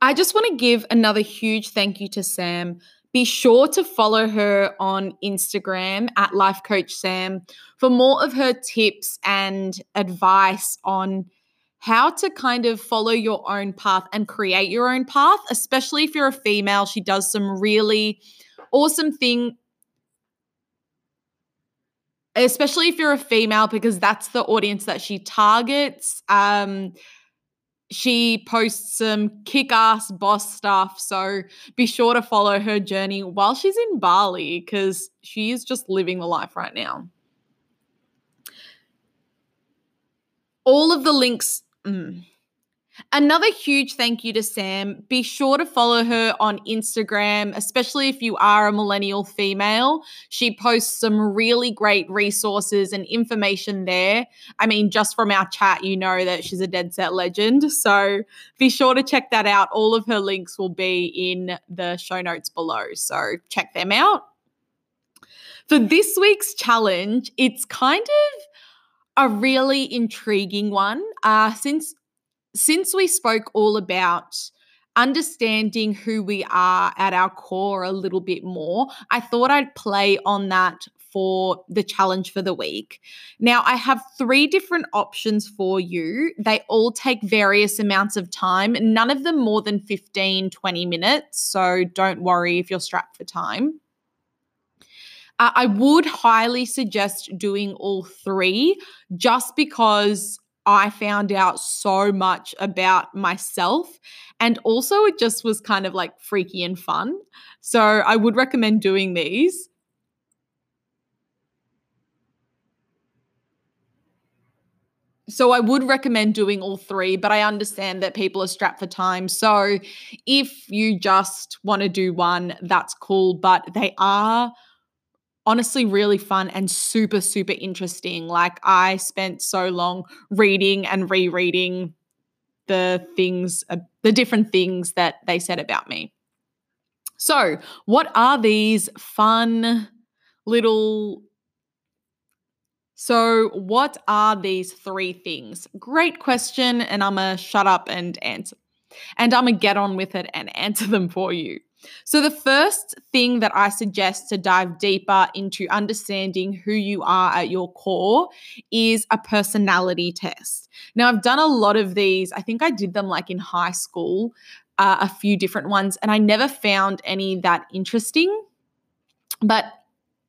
I just want to give another huge thank you to Sam. Be sure to follow her on Instagram at Life Coach Sam for more of her tips and advice on how to kind of follow your own path and create your own path, especially if you're a female. She does some really awesome thing especially if you're a female because that's the audience that she targets. Um she posts some kick ass boss stuff. So be sure to follow her journey while she's in Bali because she is just living the life right now. All of the links. Mm, Another huge thank you to Sam. Be sure to follow her on Instagram, especially if you are a millennial female. She posts some really great resources and information there. I mean, just from our chat, you know that she's a dead set legend. So be sure to check that out. All of her links will be in the show notes below. So check them out. For this week's challenge, it's kind of a really intriguing one. Uh, since since we spoke all about understanding who we are at our core a little bit more, I thought I'd play on that for the challenge for the week. Now, I have three different options for you. They all take various amounts of time, none of them more than 15, 20 minutes. So don't worry if you're strapped for time. Uh, I would highly suggest doing all three just because I found out so much about myself. And also, it just was kind of like freaky and fun. So, I would recommend doing these. So, I would recommend doing all three, but I understand that people are strapped for time. So, if you just want to do one, that's cool. But they are honestly really fun and super, super interesting. Like, I spent so long reading and rereading the things, uh, the different things that they said about me. So, what are these fun little so, what are these three things? Great question. And I'm going to shut up and answer. And I'm going to get on with it and answer them for you. So, the first thing that I suggest to dive deeper into understanding who you are at your core is a personality test. Now, I've done a lot of these, I think I did them like in high school, uh, a few different ones, and I never found any that interesting. But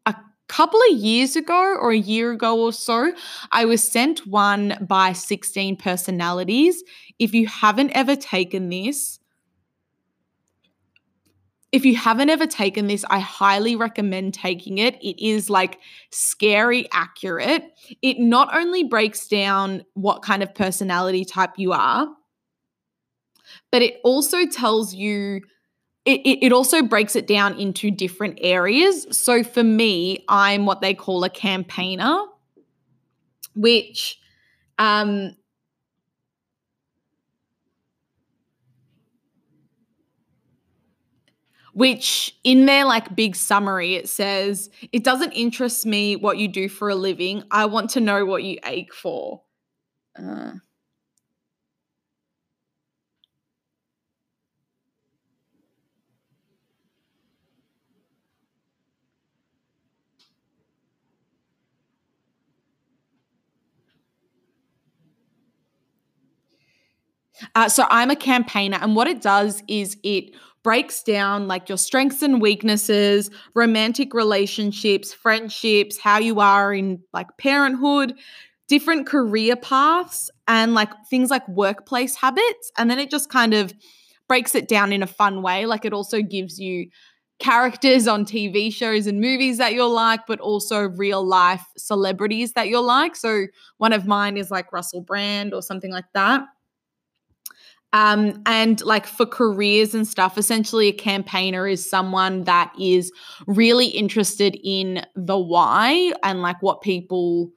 a couple of years ago or a year ago or so, I was sent one by 16 personalities. If you haven't ever taken this, if you haven't ever taken this, I highly recommend taking it. It is like scary accurate. It not only breaks down what kind of personality type you are, but it also tells you, it, it, it also breaks it down into different areas. So for me, I'm what they call a campaigner, which um, which in their like big summary it says it doesn't interest me what you do for a living i want to know what you ache for uh. Uh, so I'm a campaigner, and what it does is it breaks down like your strengths and weaknesses, romantic relationships, friendships, how you are in like parenthood, different career paths, and like things like workplace habits. And then it just kind of breaks it down in a fun way. Like it also gives you characters on TV shows and movies that you're like, but also real life celebrities that you're like. So one of mine is like Russell Brand or something like that. Um, and like for careers and stuff, essentially a campaigner is someone that is really interested in the why and like what people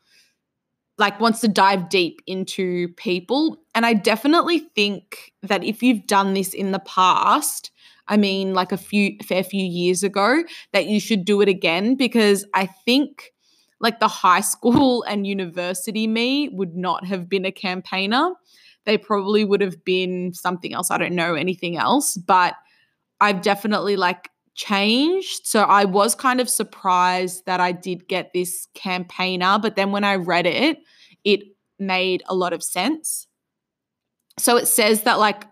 like wants to dive deep into people. And I definitely think that if you've done this in the past, I mean like a few fair few years ago, that you should do it again because I think like the high school and university me would not have been a campaigner they probably would have been something else. I don't know anything else, but I've definitely like changed. So I was kind of surprised that I did get this campaigner, but then when I read it, it made a lot of sense. So it says that like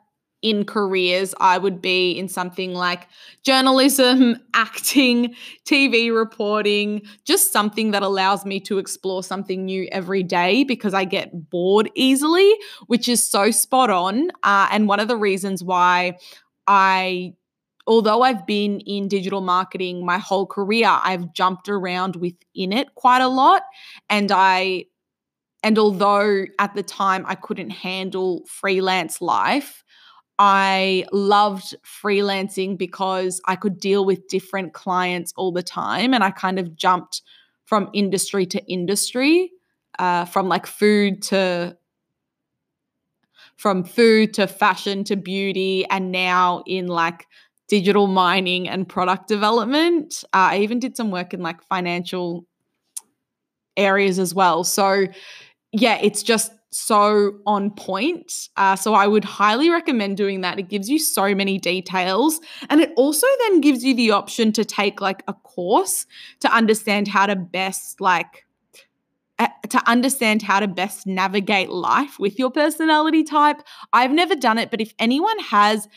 in careers, I would be in something like journalism, acting, TV reporting, just something that allows me to explore something new every day because I get bored easily, which is so spot on. Uh, and one of the reasons why I although I've been in digital marketing my whole career, I've jumped around within it quite a lot. And I, and although at the time I couldn't handle freelance life, I loved freelancing because I could deal with different clients all the time. And I kind of jumped from industry to industry, uh, from like food to from food to fashion to beauty and now in like digital mining and product development. Uh, I even did some work in like financial areas as well. So, yeah, it's just so on point. Uh, so I would highly recommend doing that. It gives you so many details. And it also then gives you the option to take like a course to understand how to best like to understand how to best navigate life with your personality type. I've never done it, but if anyone has,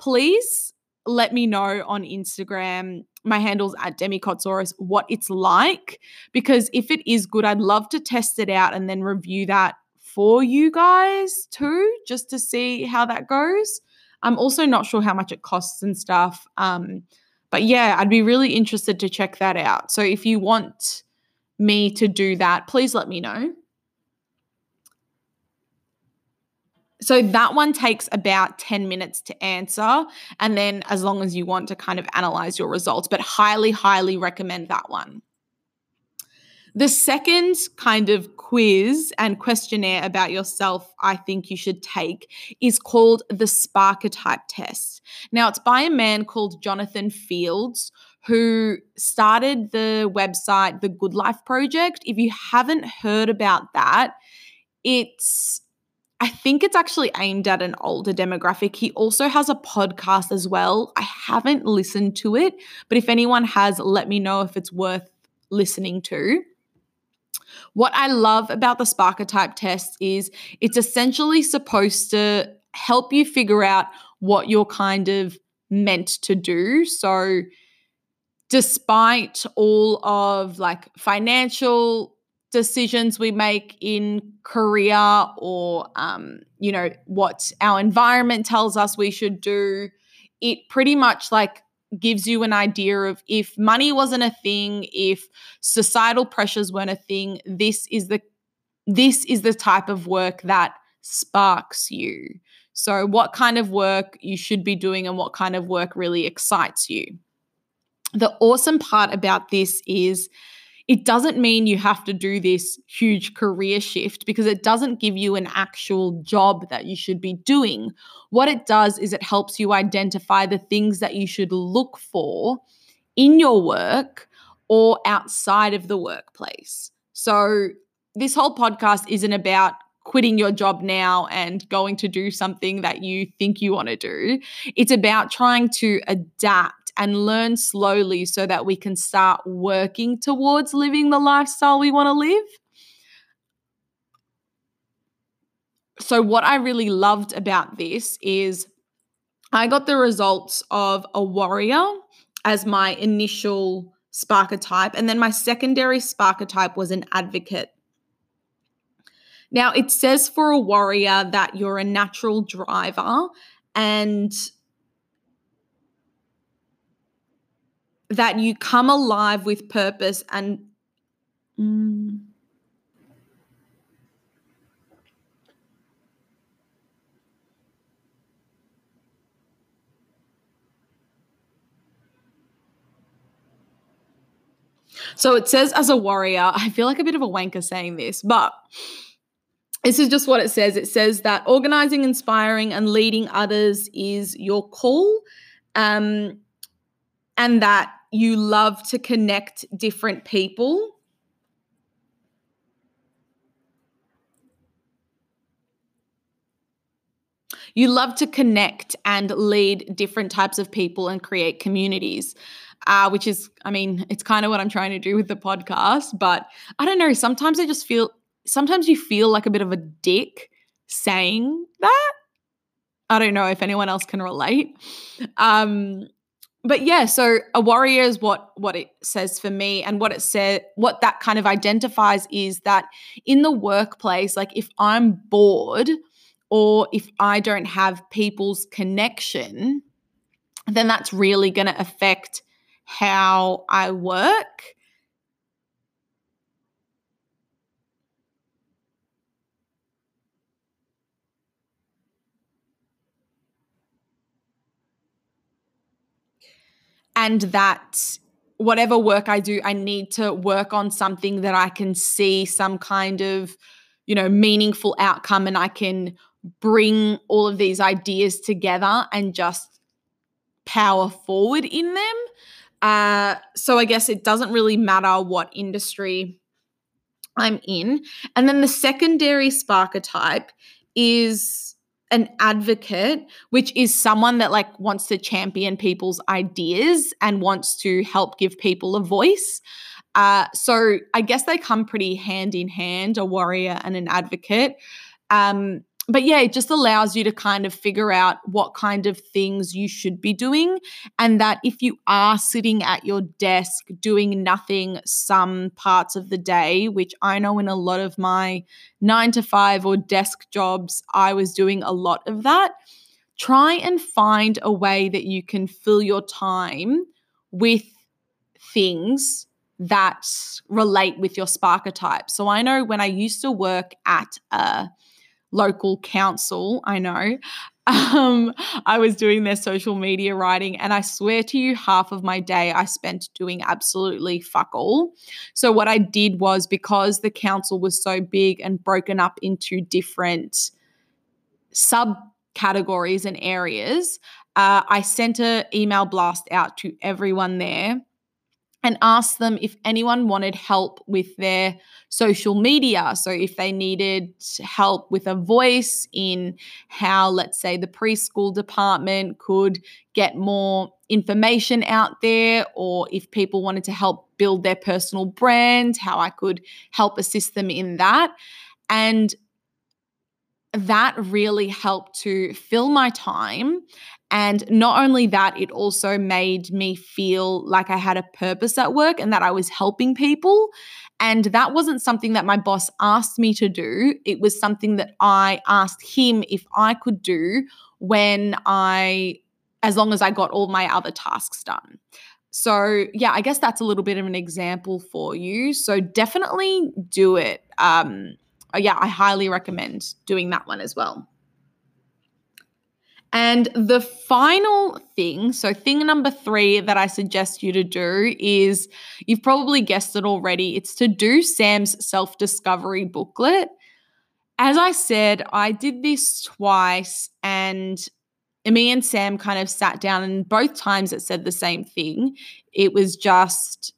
please let me know on Instagram. My handle's at Demikotsaurus what it's like. Because if it is good, I'd love to test it out and then review that for you guys too, just to see how that goes. I'm also not sure how much it costs and stuff. Um, but yeah, I'd be really interested to check that out. So if you want me to do that, please let me know. So that one takes about 10 minutes to answer. And then, as long as you want to kind of analyze your results, but highly, highly recommend that one. The second kind of quiz and questionnaire about yourself I think you should take is called the Sparketype test. Now, it's by a man called Jonathan Fields who started the website The Good Life Project. If you haven't heard about that, it's I think it's actually aimed at an older demographic. He also has a podcast as well. I haven't listened to it, but if anyone has, let me know if it's worth listening to. What I love about the Sparketype test is it's essentially supposed to help you figure out what you're kind of meant to do. So, despite all of like financial decisions we make in career or um, you know what our environment tells us we should do it pretty much like gives you an idea of if money wasn't a thing, if societal pressures weren't a thing, this is the this is the type of work that sparks you. So what kind of work you should be doing and what kind of work really excites you. The awesome part about this is it doesn't mean you have to do this huge career shift because it doesn't give you an actual job that you should be doing. What it does is it helps you identify the things that you should look for in your work or outside of the workplace. So, this whole podcast isn't about quitting your job now and going to do something that you think you want to do. It's about trying to adapt and learn slowly so that we can start working towards living the lifestyle we want to live. So, what I really loved about this is I got the results of a warrior as my initial Sparketype, and then my secondary Sparketype was an advocate. Now, it says for a warrior that you're a natural driver and that you come alive with purpose and mm, So it says as a warrior, I feel like a bit of a wanker saying this, but this is just what it says. It says that organizing, inspiring, and leading others is your call. Um, and that you love to connect different people. you love to connect and lead different types of people and create communities. Uh, which is, I mean, it's kind of what I'm trying to do with the podcast. But I don't know. Sometimes I just feel, sometimes you feel like a bit of a dick saying that. I don't know if anyone else can relate. Um, but yeah, so a warrior is what what it says for me, and what it said, what that kind of identifies is that in the workplace, like if I'm bored or if I don't have people's connection, then that's really going to affect how I work. And that whatever work I do, I need to work on something that I can see some kind of, you know, meaningful outcome and I can bring all of these ideas together and just power forward in them. Uh, so I guess it doesn't really matter what industry I'm in. And then the secondary Sparketype is an advocate, which is someone that like wants to champion people's ideas and wants to help give people a voice. Uh, so I guess they come pretty hand in hand, a warrior and an advocate. Um, but yeah, it just allows you to kind of figure out what kind of things you should be doing. And that if you are sitting at your desk doing nothing some parts of the day, which I know in a lot of my nine to five or desk jobs, I was doing a lot of that. Try and find a way that you can fill your time with things that relate with your Sparketype. So I know when I used to work at a local council, I know. Um, I was doing their social media writing, and I swear to you, half of my day I spent doing absolutely fuck all. So, what I did was because the council was so big and broken up into different subcategories and areas, uh, I sent an email blast out to everyone there and asked them if anyone wanted help with their social media. So, if they needed help with a voice in how, let's say, the preschool department could get more information out there, or if people wanted to help build their personal brand, how I could help assist them in that. And that really helped to fill my time and not only that, it also made me feel like I had a purpose at work and that I was helping people. And that wasn't something that my boss asked me to do. It was something that I asked him if I could do when I, as long as I got all my other tasks done. So, yeah, I guess that's a little bit of an example for you. So, definitely do it. Um, yeah, I highly recommend doing that one as well. And the final thing, so thing number three that I suggest you to do is you've probably guessed it already, it's to do Sam's self discovery booklet. As I said, I did this twice and me and Sam kind of sat down, and both times it said the same thing. It was just.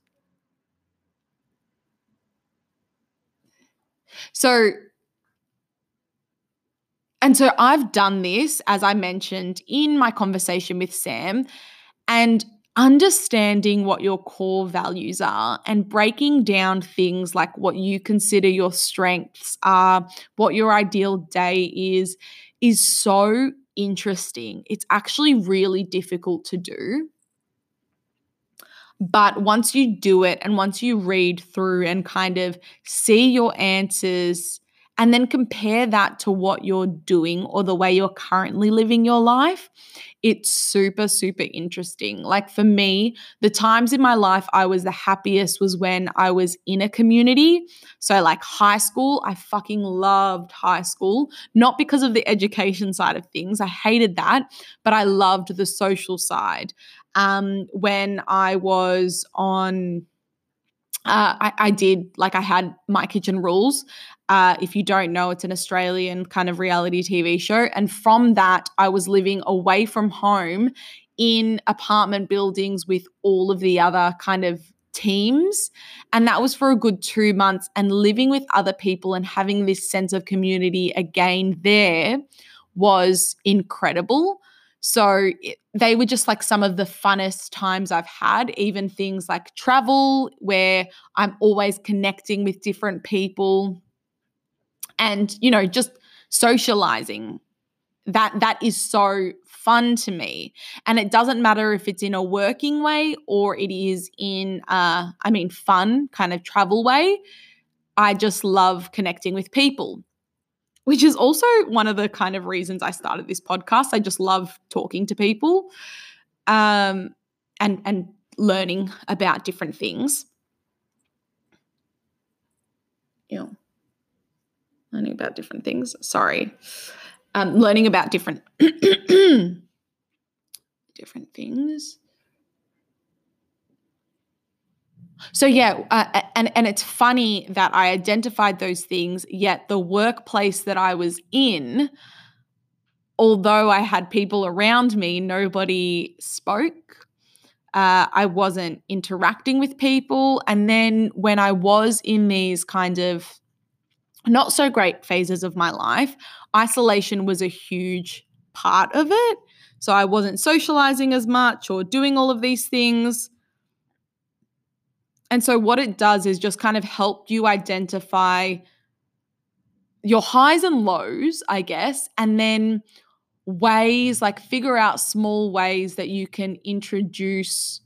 So and so I've done this, as I mentioned in my conversation with Sam, and understanding what your core values are and breaking down things like what you consider your strengths are, what your ideal day is, is so interesting. It's actually really difficult to do. But once you do it and once you read through and kind of see your answers and then compare that to what you're doing or the way you're currently living your life, it's super, super interesting. Like for me, the times in my life I was the happiest was when I was in a community. So, like high school, I fucking loved high school, not because of the education side of things, I hated that, but I loved the social side. Um, when I was on uh, I, I, did like I had my kitchen rules. Uh, if you don't know, it's an Australian kind of reality TV show, and from that, I was living away from home in apartment buildings with all of the other kind of teams, and that was for a good two months. And living with other people and having this sense of community again there was incredible. So it, they were just like some of the funnest times I've had, even things like travel, where I'm always connecting with different people and, you know, just socializing. That that is so fun to me. And it doesn't matter if it's in a working way or it is in uh I mean fun kind of travel way. I just love connecting with people which is also one of the kind of reasons I started this podcast. I just love talking to people um, and and learning about different things. Yeah. learning about different things. Sorry, um, learning about different different things. So yeah, uh, and and it's funny that I identified those things, yet the workplace that I was in, although I had people around me, nobody spoke. Uh, I wasn't interacting with people, and then when I was in these kind of not so great phases of my life, isolation was a huge part of it. So I wasn't socializing as much or doing all of these things. And so, what it does is just kind of help you identify your highs and lows, I guess, and then ways like figure out small ways that you can introduce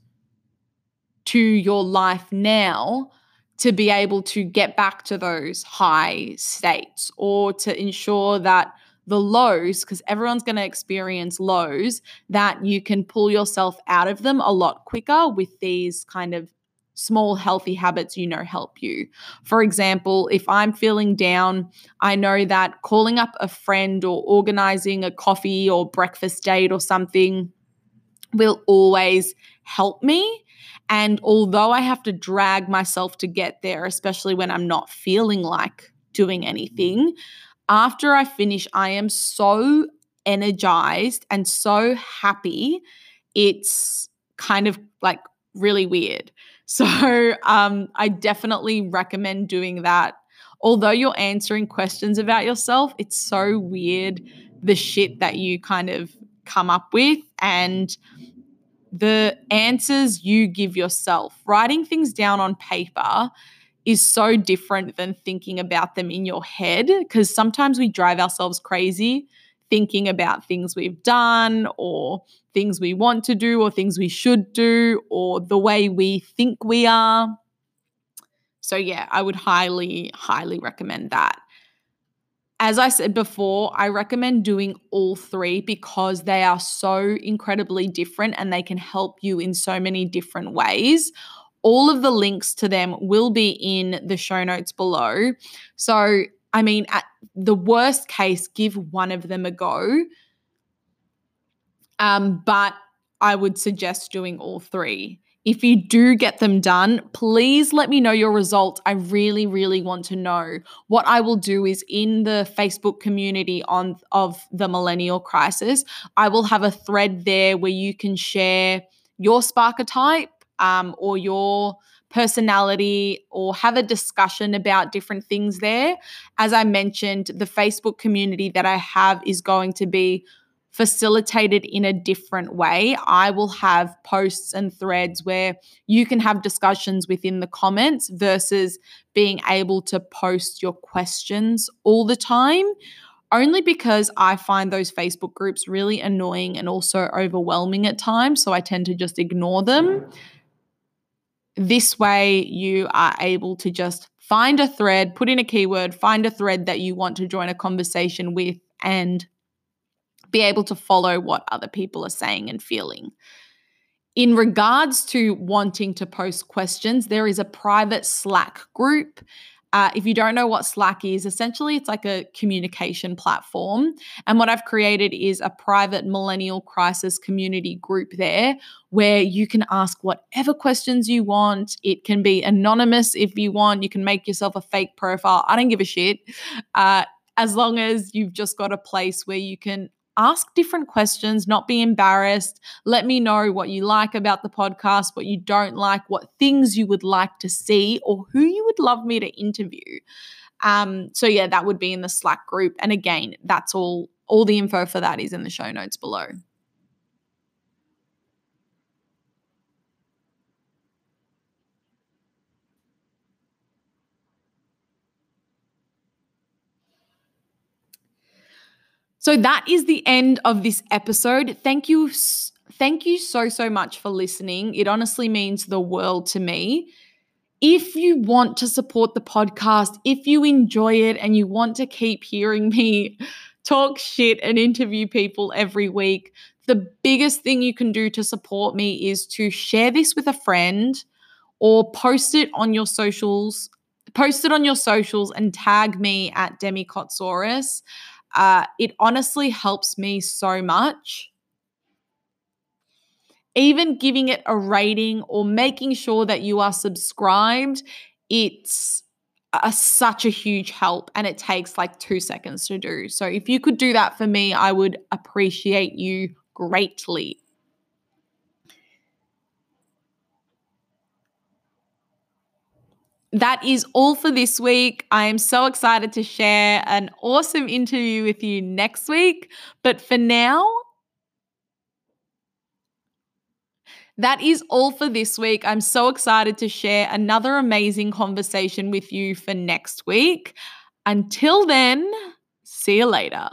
to your life now to be able to get back to those high states or to ensure that the lows, because everyone's going to experience lows, that you can pull yourself out of them a lot quicker with these kind of small healthy habits you know help you. For example, if I'm feeling down, I know that calling up a friend or organizing a coffee or breakfast date or something will always help me. And although I have to drag myself to get there, especially when I'm not feeling like doing anything, after I finish, I am so energized and so happy. It's kind of like really weird. So um, I definitely recommend doing that. Although you're answering questions about yourself, it's so weird the shit that you kind of come up with and the answers you give yourself. Writing things down on paper is so different than thinking about them in your head because sometimes we drive ourselves crazy thinking about things we've done or things we want to do or things we should do or the way we think we are. So, yeah, I would highly, highly recommend that. As I said before, I recommend doing all three because they are so incredibly different and they can help you in so many different ways. All of the links to them will be in the show notes below. So, I mean, at the worst case, give one of them a go. Um, but I would suggest doing all three. If you do get them done, please let me know your results. I really, really want to know. What I will do is in the Facebook community on of the millennial crisis, I will have a thread there where you can share your spark type um, or your personality or have a discussion about different things there. As I mentioned, the Facebook community that I have is going to be facilitated in a different way. I will have posts and threads where you can have discussions within the comments versus being able to post your questions all the time. Only because I find those Facebook groups really annoying and also overwhelming at times. So I tend to just ignore them. This way, you are able to just find a thread, put in a keyword, find a thread that you want to join a conversation with, and be able to follow what other people are saying and feeling. In regards to wanting to post questions, there is a private Slack group uh, if you don't know what Slack is, essentially it's like a communication platform. And what I've created is a private millennial crisis community group there where you can ask whatever questions you want. It can be anonymous if you want. You can make yourself a fake profile. I don't give a shit. Uh, as long as you've just got a place where you can ask different questions, not be embarrassed. Let me know what you like about the podcast, what you don't like, what things you would like to see, or who you would love me to interview. Um, so, yeah, that would be in the Slack group. And again, that's all All the info for that is in the show notes below. So that is the end of this episode. Thank you thank you so so much for listening. It honestly means the world to me. If you want to support the podcast, if you enjoy it and you want to keep hearing me talk shit and interview people every week, the biggest thing you can do to support me is to share this with a friend or post it on your socials. Post it on your socials and tag me at Demi Kotsaurus. Uh, it honestly helps me so much. Even giving it a rating or making sure that you are subscribed, it's a, such a huge help and it takes like two seconds to do. So if you could do that for me, I would appreciate you greatly. That is all for this week. I am so excited to share an awesome interview with you next week. But for now, that is all for this week. I'm so excited to share another amazing conversation with you for next week. Until then, see you later.